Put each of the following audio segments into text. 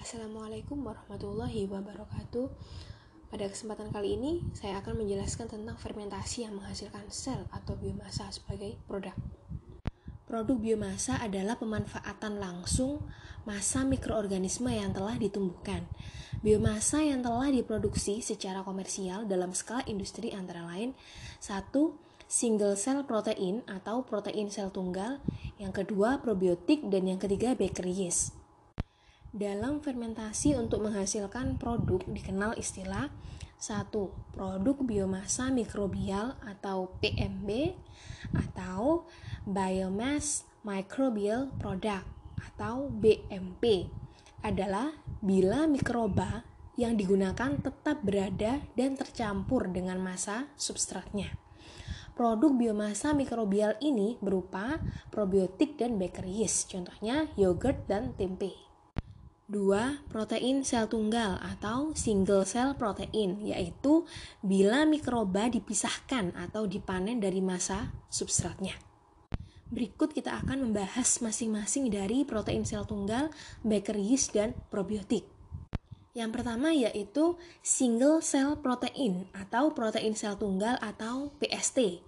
Assalamualaikum warahmatullahi wabarakatuh. Pada kesempatan kali ini, saya akan menjelaskan tentang fermentasi yang menghasilkan sel atau biomasa sebagai produk. Produk biomasa adalah pemanfaatan langsung massa mikroorganisme yang telah ditumbuhkan. Biomasa yang telah diproduksi secara komersial dalam skala industri antara lain satu single cell protein atau protein sel tunggal, yang kedua probiotik dan yang ketiga bakery. Dalam fermentasi untuk menghasilkan produk dikenal istilah satu Produk biomasa mikrobial atau PMB atau Biomass Microbial Product atau BMP adalah bila mikroba yang digunakan tetap berada dan tercampur dengan massa substratnya. Produk biomasa mikrobial ini berupa probiotik dan bakery yeast, contohnya yogurt dan tempe. 2. Protein sel tunggal atau single cell protein, yaitu bila mikroba dipisahkan atau dipanen dari masa substratnya. Berikut kita akan membahas masing-masing dari protein sel tunggal, bakery yeast, dan probiotik. Yang pertama yaitu single cell protein atau protein sel tunggal atau PST.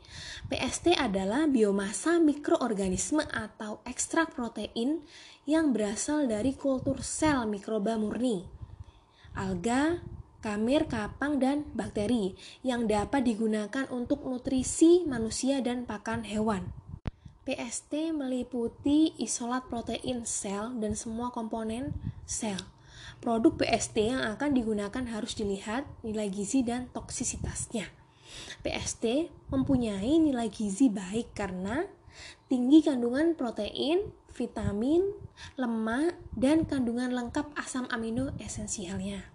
PST adalah biomasa mikroorganisme atau ekstrak protein yang berasal dari kultur sel mikroba murni. Alga, kamir, kapang, dan bakteri yang dapat digunakan untuk nutrisi manusia dan pakan hewan. PST meliputi isolat protein sel dan semua komponen sel Produk PST yang akan digunakan harus dilihat nilai gizi dan toksisitasnya. PST mempunyai nilai gizi baik karena tinggi kandungan protein, vitamin, lemak, dan kandungan lengkap asam amino esensialnya.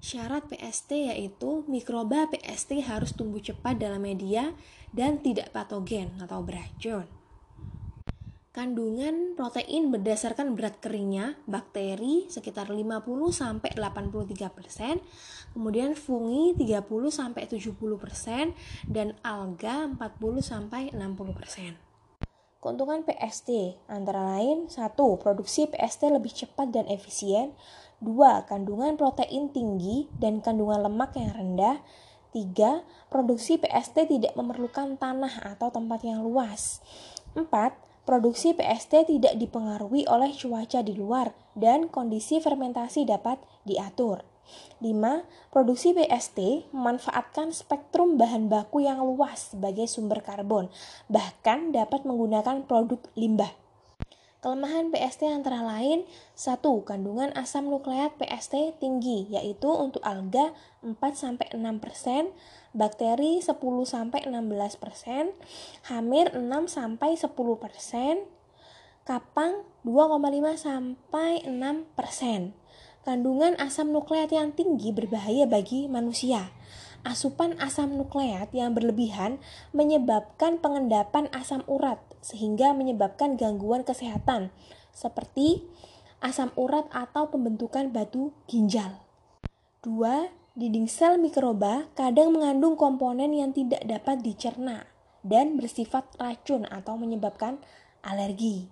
Syarat PST yaitu mikroba PST harus tumbuh cepat dalam media dan tidak patogen atau beracun. Kandungan protein berdasarkan berat keringnya, bakteri sekitar 50 sampai 83%, kemudian fungi 30 sampai 70% dan alga 40 sampai 60%. Keuntungan PST antara lain 1. Produksi PST lebih cepat dan efisien 2. Kandungan protein tinggi dan kandungan lemak yang rendah 3. Produksi PST tidak memerlukan tanah atau tempat yang luas 4 Produksi PST tidak dipengaruhi oleh cuaca di luar dan kondisi fermentasi dapat diatur. 5. Produksi PST memanfaatkan spektrum bahan baku yang luas sebagai sumber karbon, bahkan dapat menggunakan produk limbah. Kelemahan PST antara lain 1. Kandungan asam nukleat PST tinggi yaitu untuk alga 4-6%, bakteri 10-16%, hamir 6-10%, kapang 2,5-6%. Kandungan asam nukleat yang tinggi berbahaya bagi manusia asupan asam nukleat yang berlebihan menyebabkan pengendapan asam urat sehingga menyebabkan gangguan kesehatan seperti asam urat atau pembentukan batu ginjal. 2. Dinding sel mikroba kadang mengandung komponen yang tidak dapat dicerna dan bersifat racun atau menyebabkan alergi.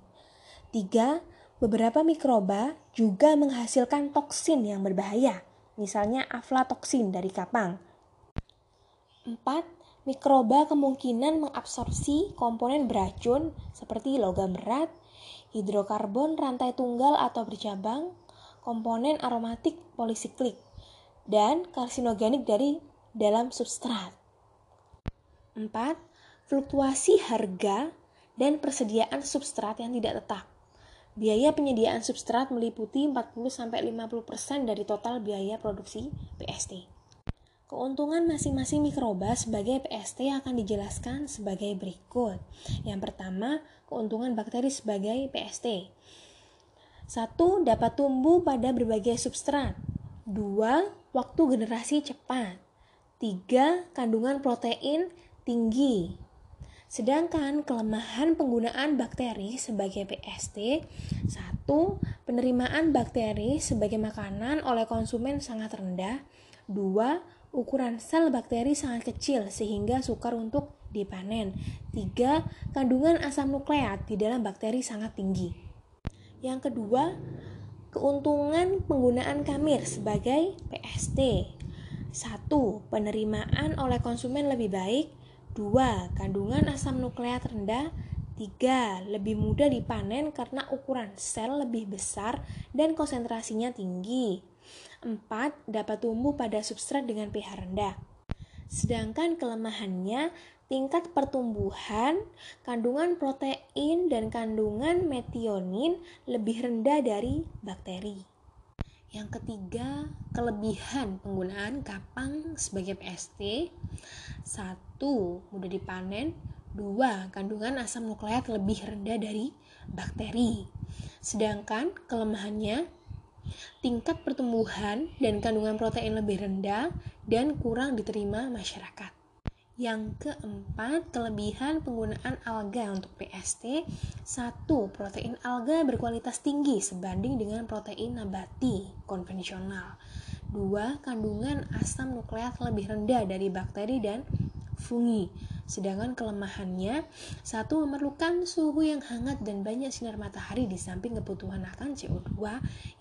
3. Beberapa mikroba juga menghasilkan toksin yang berbahaya, misalnya aflatoksin dari kapang 4. Mikroba kemungkinan mengabsorpsi komponen beracun seperti logam berat, hidrokarbon rantai tunggal atau bercabang, komponen aromatik polisiklik, dan karsinogenik dari dalam substrat. 4. Fluktuasi harga dan persediaan substrat yang tidak tetap. Biaya penyediaan substrat meliputi 40-50% dari total biaya produksi PST. Keuntungan masing-masing mikroba sebagai PST akan dijelaskan sebagai berikut. Yang pertama, keuntungan bakteri sebagai PST. Satu, dapat tumbuh pada berbagai substrat. Dua, waktu generasi cepat. Tiga, kandungan protein tinggi. Sedangkan kelemahan penggunaan bakteri sebagai PST, satu, penerimaan bakteri sebagai makanan oleh konsumen sangat rendah. Dua, ukuran sel bakteri sangat kecil sehingga sukar untuk dipanen. 3. Kandungan asam nukleat di dalam bakteri sangat tinggi. Yang kedua, Keuntungan penggunaan kamir sebagai PST 1. Penerimaan oleh konsumen lebih baik 2. Kandungan asam nukleat rendah 3. Lebih mudah dipanen karena ukuran sel lebih besar dan konsentrasinya tinggi 4. Dapat tumbuh pada substrat dengan pH rendah Sedangkan kelemahannya tingkat pertumbuhan, kandungan protein, dan kandungan metionin lebih rendah dari bakteri. Yang ketiga, kelebihan penggunaan kapang sebagai PST. Mudah dipanen. Dua, kandungan asam nukleat lebih rendah dari bakteri. Sedangkan kelemahannya, tingkat pertumbuhan dan kandungan protein lebih rendah dan kurang diterima masyarakat. Yang keempat, kelebihan penggunaan alga untuk PST. Satu, protein alga berkualitas tinggi sebanding dengan protein nabati konvensional. Dua, kandungan asam nukleat lebih rendah dari bakteri dan fungi. Sedangkan kelemahannya, satu memerlukan suhu yang hangat dan banyak sinar matahari di samping kebutuhan akan CO2.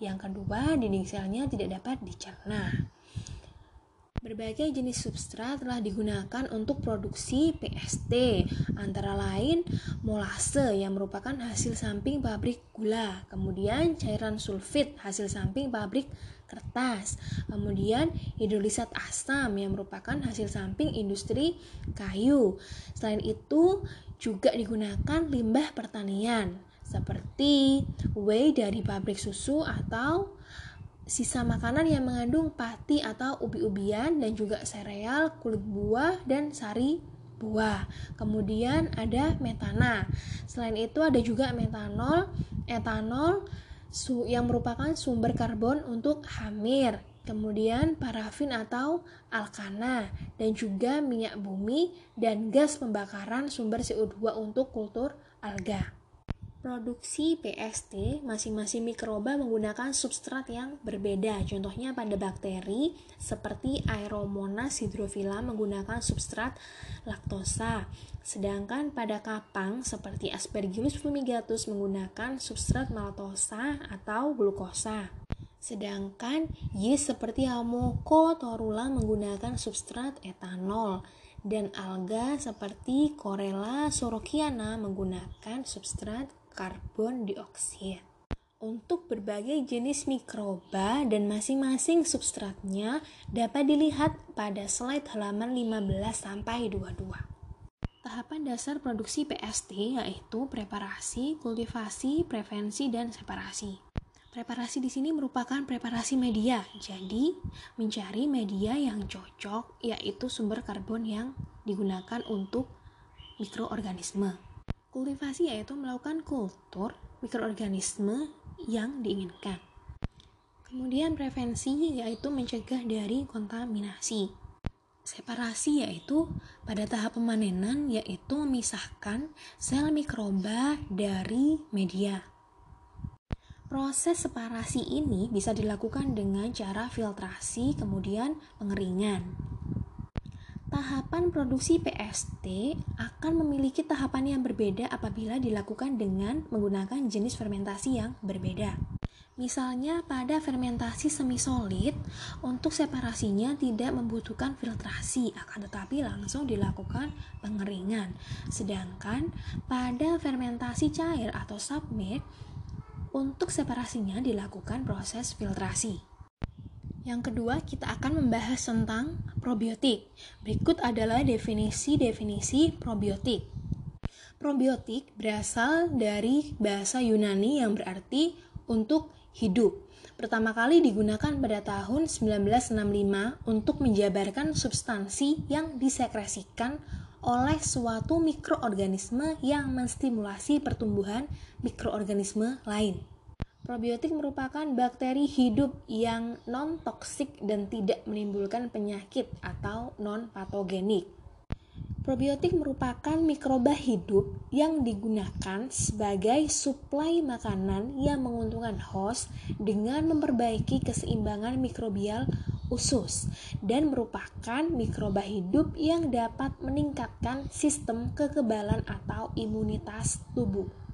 Yang kedua, dinding selnya tidak dapat dicerna. Berbagai jenis substrat telah digunakan untuk produksi PST, antara lain molase yang merupakan hasil samping pabrik gula, kemudian cairan sulfit hasil samping pabrik kertas, kemudian hidrolisat asam yang merupakan hasil samping industri kayu. Selain itu, juga digunakan limbah pertanian seperti whey dari pabrik susu atau sisa makanan yang mengandung pati atau ubi-ubian dan juga sereal, kulit buah, dan sari buah. Kemudian ada metana. Selain itu ada juga metanol, etanol yang merupakan sumber karbon untuk hamir. Kemudian parafin atau alkana dan juga minyak bumi dan gas pembakaran sumber CO2 untuk kultur alga. Produksi PST masing-masing mikroba menggunakan substrat yang berbeda. Contohnya pada bakteri seperti Aeromonas hydrophila menggunakan substrat laktosa. Sedangkan pada kapang seperti Aspergillus fumigatus menggunakan substrat maltosa atau glukosa. Sedangkan yeast seperti Torula menggunakan substrat etanol dan alga seperti Corella sorokiana menggunakan substrat karbon dioksida. Untuk berbagai jenis mikroba dan masing-masing substratnya dapat dilihat pada slide halaman 15 sampai 22. Tahapan dasar produksi PST yaitu preparasi, kultivasi, prevensi, dan separasi. Preparasi di sini merupakan preparasi media, jadi mencari media yang cocok yaitu sumber karbon yang digunakan untuk mikroorganisme. Kultivasi yaitu melakukan kultur mikroorganisme yang diinginkan. Kemudian prevensi yaitu mencegah dari kontaminasi. Separasi yaitu pada tahap pemanenan yaitu memisahkan sel mikroba dari media. Proses separasi ini bisa dilakukan dengan cara filtrasi kemudian pengeringan. Tahapan produksi PST akan memiliki tahapan yang berbeda apabila dilakukan dengan menggunakan jenis fermentasi yang berbeda. Misalnya pada fermentasi semi solid, untuk separasinya tidak membutuhkan filtrasi, akan tetapi langsung dilakukan pengeringan. Sedangkan pada fermentasi cair atau submerge, untuk separasinya dilakukan proses filtrasi. Yang kedua, kita akan membahas tentang probiotik. Berikut adalah definisi-definisi probiotik. Probiotik berasal dari bahasa Yunani yang berarti untuk hidup. Pertama kali digunakan pada tahun 1965 untuk menjabarkan substansi yang disekresikan oleh suatu mikroorganisme yang menstimulasi pertumbuhan mikroorganisme lain. Probiotik merupakan bakteri hidup yang non-toksik dan tidak menimbulkan penyakit atau non-patogenik. Probiotik merupakan mikroba hidup yang digunakan sebagai suplai makanan yang menguntungkan host dengan memperbaiki keseimbangan mikrobial usus dan merupakan mikroba hidup yang dapat meningkatkan sistem kekebalan atau imunitas tubuh.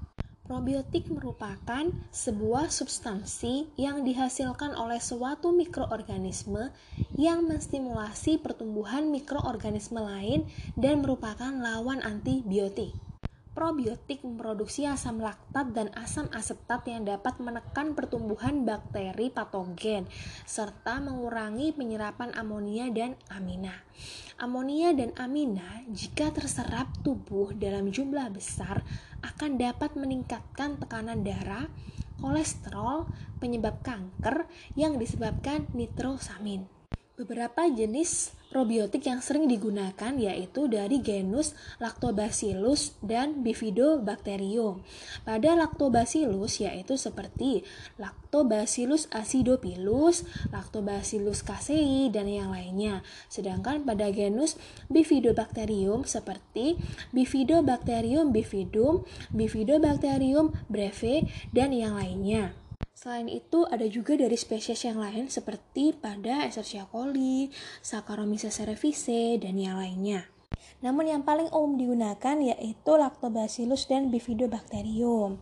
Probiotik merupakan sebuah substansi yang dihasilkan oleh suatu mikroorganisme yang menstimulasi pertumbuhan mikroorganisme lain dan merupakan lawan antibiotik. Probiotik memproduksi asam laktat dan asam asetat yang dapat menekan pertumbuhan bakteri patogen serta mengurangi penyerapan amonia dan amina. Amonia dan amina jika terserap tubuh dalam jumlah besar akan dapat meningkatkan tekanan darah, kolesterol, penyebab kanker yang disebabkan nitrosamin. Beberapa jenis probiotik yang sering digunakan yaitu dari genus Lactobacillus dan Bifidobacterium. Pada Lactobacillus yaitu seperti Lactobacillus acidophilus, Lactobacillus casei dan yang lainnya. Sedangkan pada genus Bifidobacterium seperti Bifidobacterium bifidum, Bifidobacterium breve dan yang lainnya. Selain itu, ada juga dari spesies yang lain seperti pada Escherichia coli, Saccharomyces cerevisiae, dan yang lainnya. Namun yang paling umum digunakan yaitu Lactobacillus dan Bifidobacterium.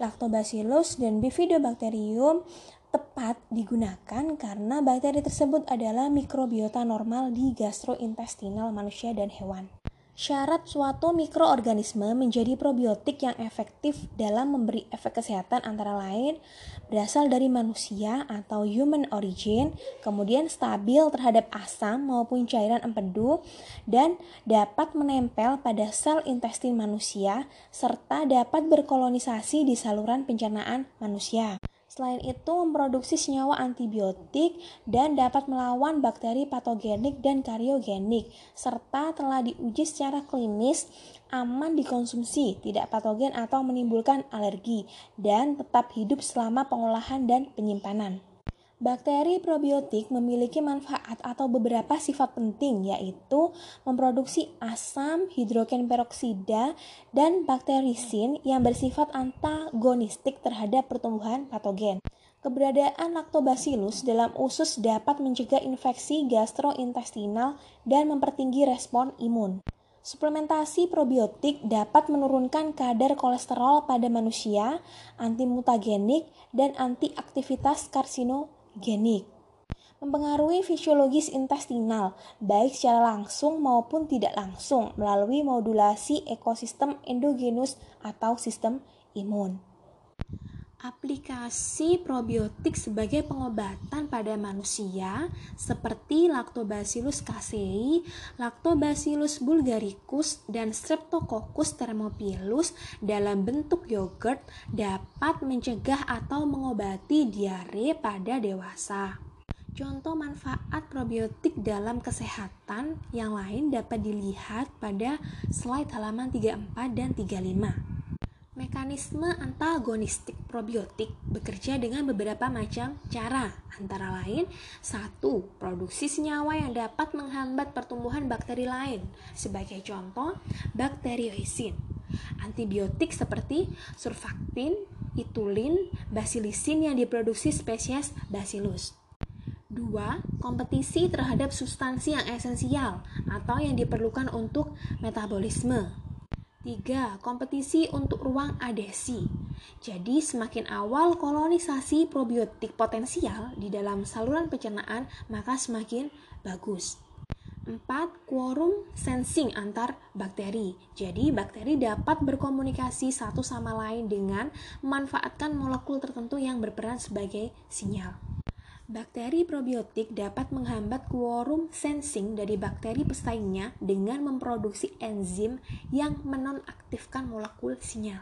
Lactobacillus dan Bifidobacterium tepat digunakan karena bakteri tersebut adalah mikrobiota normal di gastrointestinal manusia dan hewan. Syarat suatu mikroorganisme menjadi probiotik yang efektif dalam memberi efek kesehatan antara lain berasal dari manusia atau human origin, kemudian stabil terhadap asam maupun cairan empedu, dan dapat menempel pada sel intestin manusia, serta dapat berkolonisasi di saluran pencernaan manusia. Selain itu, memproduksi senyawa antibiotik dan dapat melawan bakteri patogenik dan kariogenik, serta telah diuji secara klinis aman dikonsumsi, tidak patogen atau menimbulkan alergi, dan tetap hidup selama pengolahan dan penyimpanan. Bakteri probiotik memiliki manfaat atau beberapa sifat penting yaitu memproduksi asam hidrogen peroksida dan bakterisin yang bersifat antagonistik terhadap pertumbuhan patogen. Keberadaan lactobacillus dalam usus dapat mencegah infeksi gastrointestinal dan mempertinggi respon imun. Suplementasi probiotik dapat menurunkan kadar kolesterol pada manusia, antimutagenik, dan antiaktivitas karsino genik mempengaruhi fisiologis intestinal, baik secara langsung maupun tidak langsung melalui modulasi ekosistem endogenus atau sistem imun. Aplikasi probiotik sebagai pengobatan pada manusia seperti Lactobacillus casei, Lactobacillus bulgaricus, dan Streptococcus thermophilus dalam bentuk yogurt dapat mencegah atau mengobati diare pada dewasa. Contoh manfaat probiotik dalam kesehatan yang lain dapat dilihat pada slide halaman 34 dan 35. Mekanisme antagonistik probiotik bekerja dengan beberapa macam cara, antara lain satu, Produksi senyawa yang dapat menghambat pertumbuhan bakteri lain, sebagai contoh bakterioisin. Antibiotik seperti surfaktin, itulin, basilisin yang diproduksi spesies Bacillus. 2. Kompetisi terhadap substansi yang esensial atau yang diperlukan untuk metabolisme 3. Kompetisi untuk ruang adesi. Jadi, semakin awal kolonisasi probiotik potensial di dalam saluran pencernaan, maka semakin bagus. 4. Quorum sensing antar bakteri. Jadi, bakteri dapat berkomunikasi satu sama lain dengan memanfaatkan molekul tertentu yang berperan sebagai sinyal. Bakteri probiotik dapat menghambat quorum sensing dari bakteri pesaingnya dengan memproduksi enzim yang menonaktifkan molekul sinyal.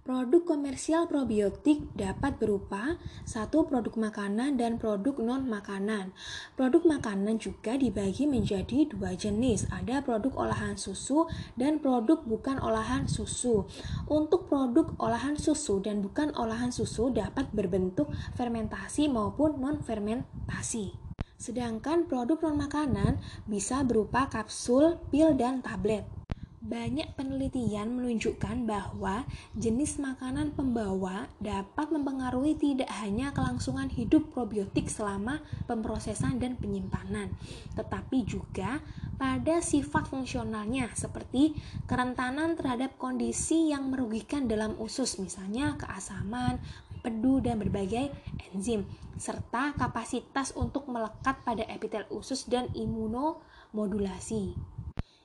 Produk komersial probiotik dapat berupa satu produk makanan dan produk non makanan. Produk makanan juga dibagi menjadi dua jenis. Ada produk olahan susu dan produk bukan olahan susu. Untuk produk olahan susu dan bukan olahan susu dapat berbentuk fermentasi maupun non fermentasi. Sedangkan produk non makanan bisa berupa kapsul, pil, dan tablet. Banyak penelitian menunjukkan bahwa jenis makanan pembawa dapat mempengaruhi tidak hanya kelangsungan hidup probiotik selama pemrosesan dan penyimpanan, tetapi juga pada sifat fungsionalnya seperti kerentanan terhadap kondisi yang merugikan dalam usus, misalnya keasaman, pedu, dan berbagai enzim, serta kapasitas untuk melekat pada epitel usus dan imunomodulasi.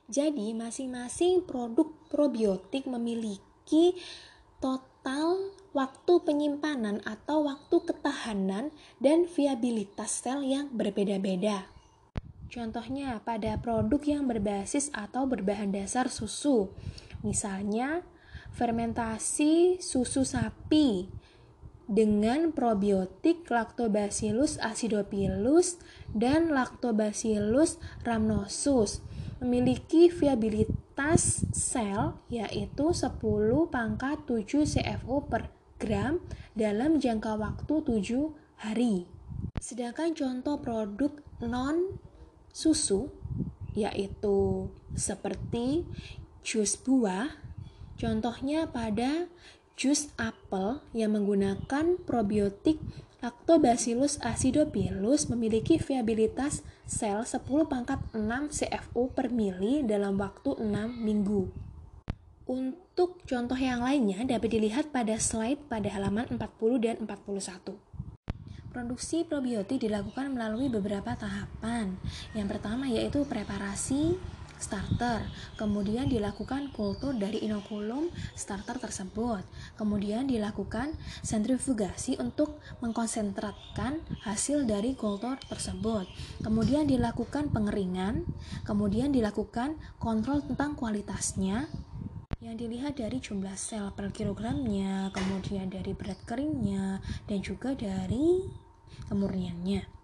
Jadi, masing-masing produk probiotik memiliki total waktu penyimpanan atau waktu ketahanan dan viabilitas sel yang berbeda-beda. Contohnya, pada produk yang berbasis atau berbahan dasar susu, misalnya fermentasi susu sapi dengan probiotik Lactobacillus acidophilus dan Lactobacillus rhamnosus memiliki viabilitas sel yaitu 10 pangkat 7 CFU per gram dalam jangka waktu 7 hari. Sedangkan contoh produk non susu yaitu seperti jus buah, contohnya pada jus apel yang menggunakan probiotik Lactobacillus acidophilus memiliki viabilitas sel 10 pangkat 6 CFU per mili dalam waktu 6 minggu. Untuk contoh yang lainnya dapat dilihat pada slide pada halaman 40 dan 41. Produksi probiotik dilakukan melalui beberapa tahapan. Yang pertama yaitu preparasi starter. Kemudian dilakukan kultur dari inokulum starter tersebut. Kemudian dilakukan sentrifugasi untuk mengkonsentratkan hasil dari kultur tersebut. Kemudian dilakukan pengeringan, kemudian dilakukan kontrol tentang kualitasnya yang dilihat dari jumlah sel per kilogramnya, kemudian dari berat keringnya, dan juga dari kemurniannya.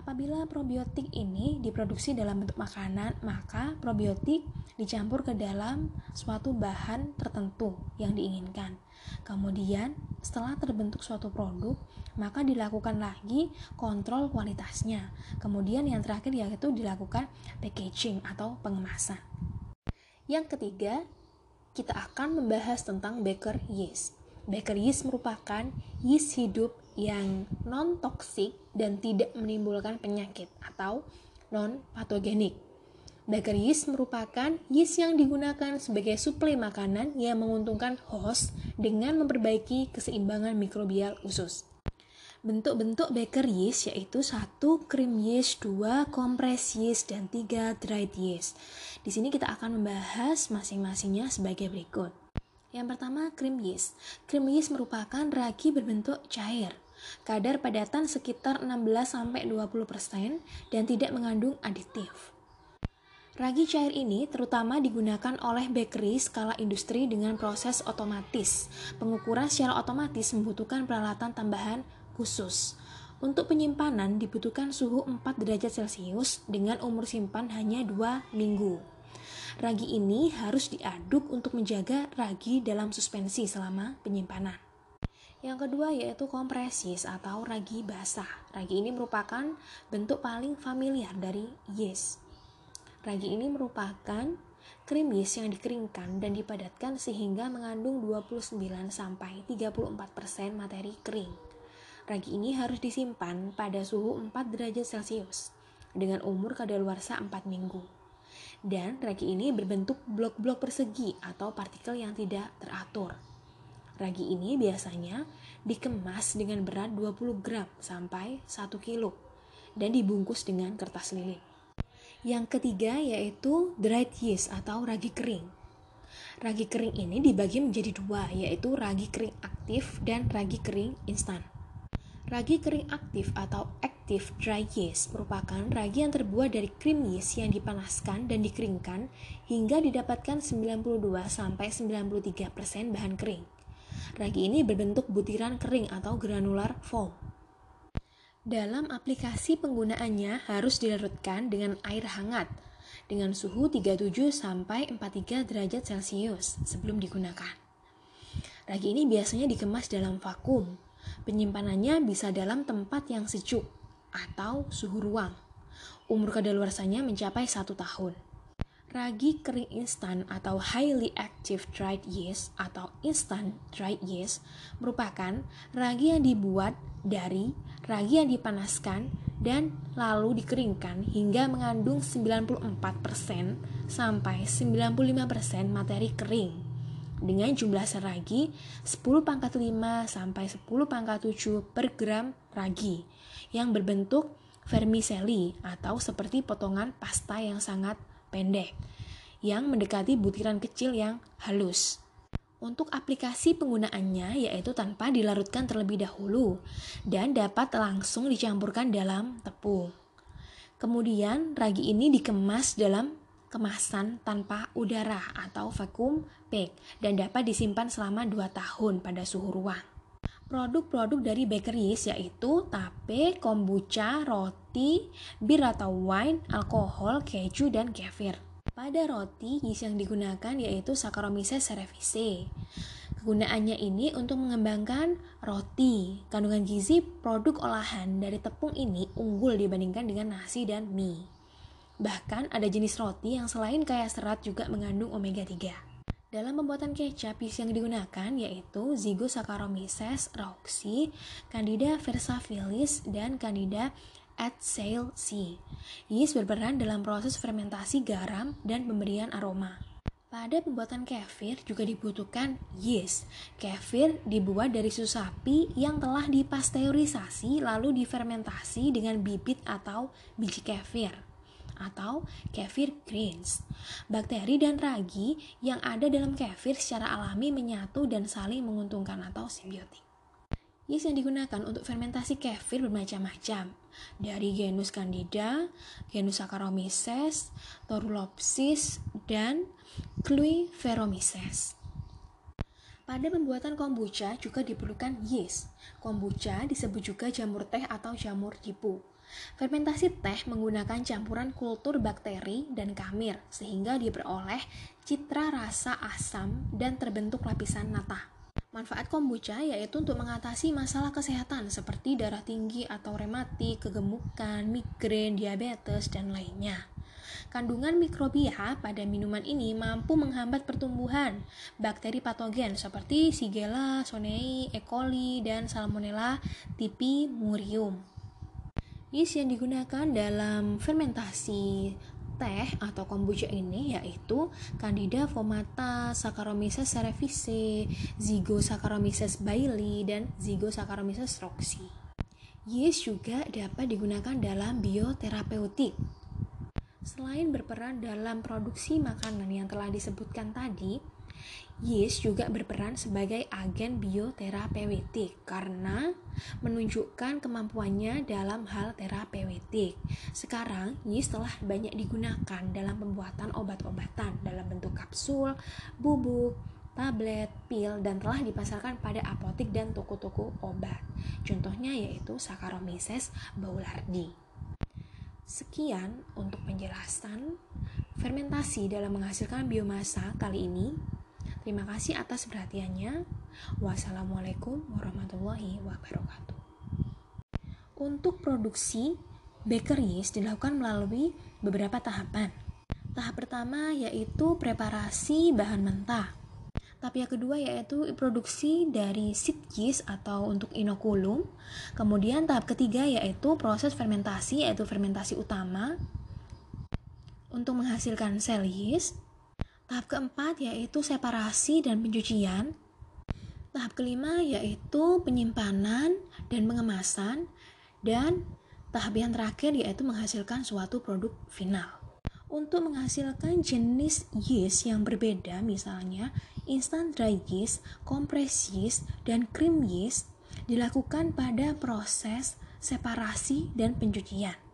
Apabila probiotik ini diproduksi dalam bentuk makanan, maka probiotik dicampur ke dalam suatu bahan tertentu yang diinginkan. Kemudian, setelah terbentuk suatu produk, maka dilakukan lagi kontrol kualitasnya. Kemudian yang terakhir yaitu dilakukan packaging atau pengemasan. Yang ketiga, kita akan membahas tentang baker yeast. Baker yeast merupakan yeast hidup yang non-toksik dan tidak menimbulkan penyakit atau non-patogenik. Baker yeast merupakan yeast yang digunakan sebagai suplai makanan yang menguntungkan host dengan memperbaiki keseimbangan mikrobial usus. Bentuk-bentuk baker yeast yaitu satu cream yeast, dua compress yeast, dan tiga dried yeast. Di sini kita akan membahas masing-masingnya sebagai berikut. Yang pertama, cream yeast. Cream yeast merupakan ragi berbentuk cair. Kadar padatan sekitar 16-20% dan tidak mengandung aditif. Ragi cair ini terutama digunakan oleh bakery skala industri dengan proses otomatis. Pengukuran secara otomatis membutuhkan peralatan tambahan khusus. Untuk penyimpanan dibutuhkan suhu 4 derajat Celcius dengan umur simpan hanya 2 minggu. Ragi ini harus diaduk untuk menjaga ragi dalam suspensi selama penyimpanan. Yang kedua yaitu kompresis atau ragi basah. Ragi ini merupakan bentuk paling familiar dari yeast. Ragi ini merupakan krim yeast yang dikeringkan dan dipadatkan sehingga mengandung 29 sampai 34% materi kering. Ragi ini harus disimpan pada suhu 4 derajat Celcius dengan umur kadaluarsa 4 minggu dan ragi ini berbentuk blok-blok persegi atau partikel yang tidak teratur. Ragi ini biasanya dikemas dengan berat 20 gram sampai 1 kilo dan dibungkus dengan kertas lilin. Yang ketiga yaitu dried yeast atau ragi kering. Ragi kering ini dibagi menjadi dua, yaitu ragi kering aktif dan ragi kering instan. Ragi kering aktif atau active dry yeast merupakan ragi yang terbuat dari cream yeast yang dipanaskan dan dikeringkan hingga didapatkan 92 93% bahan kering. Ragi ini berbentuk butiran kering atau granular foam. Dalam aplikasi penggunaannya harus dilarutkan dengan air hangat dengan suhu 37 sampai 43 derajat Celcius sebelum digunakan. Ragi ini biasanya dikemas dalam vakum Penyimpanannya bisa dalam tempat yang sejuk atau suhu ruang. Umur kadaluarsanya mencapai satu tahun. Ragi kering instan atau highly active dried yeast atau instant dried yeast merupakan ragi yang dibuat dari ragi yang dipanaskan dan lalu dikeringkan hingga mengandung 94% sampai 95% materi kering. Dengan jumlah seragi 10 pangkat 5 sampai 10 pangkat 7 per gram ragi yang berbentuk vermicelli atau seperti potongan pasta yang sangat pendek yang mendekati butiran kecil yang halus. Untuk aplikasi penggunaannya yaitu tanpa dilarutkan terlebih dahulu dan dapat langsung dicampurkan dalam tepung. Kemudian ragi ini dikemas dalam kemasan tanpa udara atau vacuum pack dan dapat disimpan selama 2 tahun pada suhu ruang. Produk-produk dari bakeries yaitu tape, kombucha, roti, bir atau wine, alkohol, keju, dan kefir. Pada roti, yeast yang digunakan yaitu Saccharomyces cerevisiae. Kegunaannya ini untuk mengembangkan roti. Kandungan gizi produk olahan dari tepung ini unggul dibandingkan dengan nasi dan mie. Bahkan ada jenis roti yang selain kaya serat juga mengandung omega 3. Dalam pembuatan kecap, yeast yang digunakan yaitu Zygosaccharomyces rauxi, Candida versafilis, dan Candida C. Yeast berperan dalam proses fermentasi garam dan pemberian aroma. Pada pembuatan kefir juga dibutuhkan yeast. Kefir dibuat dari susu sapi yang telah dipasteurisasi lalu difermentasi dengan bibit atau biji kefir atau kefir grains. Bakteri dan ragi yang ada dalam kefir secara alami menyatu dan saling menguntungkan atau simbiotik. Yeast yang digunakan untuk fermentasi kefir bermacam-macam, dari genus Candida, genus Saccharomyces, Torulopsis, dan Cluiveromyces. Pada pembuatan kombucha juga diperlukan yeast. Kombucha disebut juga jamur teh atau jamur jipu. Fermentasi teh menggunakan campuran kultur bakteri dan kamir sehingga diperoleh citra rasa asam dan terbentuk lapisan nata. Manfaat kombucha yaitu untuk mengatasi masalah kesehatan seperti darah tinggi atau rematik, kegemukan, migrain, diabetes, dan lainnya. Kandungan mikrobia pada minuman ini mampu menghambat pertumbuhan bakteri patogen seperti Shigella, Sonei, E. coli, dan Salmonella typhi murium. Yeast yang digunakan dalam fermentasi teh atau kombucha ini yaitu Candida fomata, Saccharomyces cerevisiae, Zygosaccharomyces bailey, dan Zygosaccharomyces roxy. Yeast juga dapat digunakan dalam bioterapeutik. Selain berperan dalam produksi makanan yang telah disebutkan tadi, Yeast juga berperan sebagai agen bioterapeutik karena menunjukkan kemampuannya dalam hal terapeutik. Sekarang, yeast telah banyak digunakan dalam pembuatan obat-obatan dalam bentuk kapsul, bubuk, tablet, pil, dan telah dipasarkan pada apotik dan toko-toko obat. Contohnya yaitu Saccharomyces boulardii. Sekian untuk penjelasan fermentasi dalam menghasilkan biomasa kali ini. Terima kasih atas perhatiannya. Wassalamualaikum warahmatullahi wabarakatuh. Untuk produksi baker yeast dilakukan melalui beberapa tahapan. Tahap pertama yaitu preparasi bahan mentah. Tahap yang kedua yaitu produksi dari seed yeast atau untuk inokulum. Kemudian tahap ketiga yaitu proses fermentasi yaitu fermentasi utama untuk menghasilkan sel yeast. Tahap keempat yaitu separasi dan pencucian. Tahap kelima yaitu penyimpanan dan pengemasan. Dan tahap yang terakhir yaitu menghasilkan suatu produk final. Untuk menghasilkan jenis yeast yang berbeda misalnya instant dry yeast, compressed yeast, dan cream yeast dilakukan pada proses separasi dan pencucian.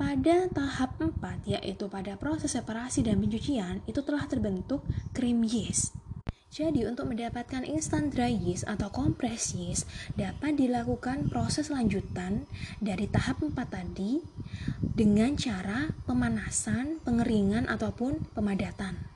Pada tahap 4, yaitu pada proses separasi dan pencucian, itu telah terbentuk cream yeast. Jadi untuk mendapatkan instant dry yeast atau compressed yeast dapat dilakukan proses lanjutan dari tahap 4 tadi dengan cara pemanasan, pengeringan ataupun pemadatan.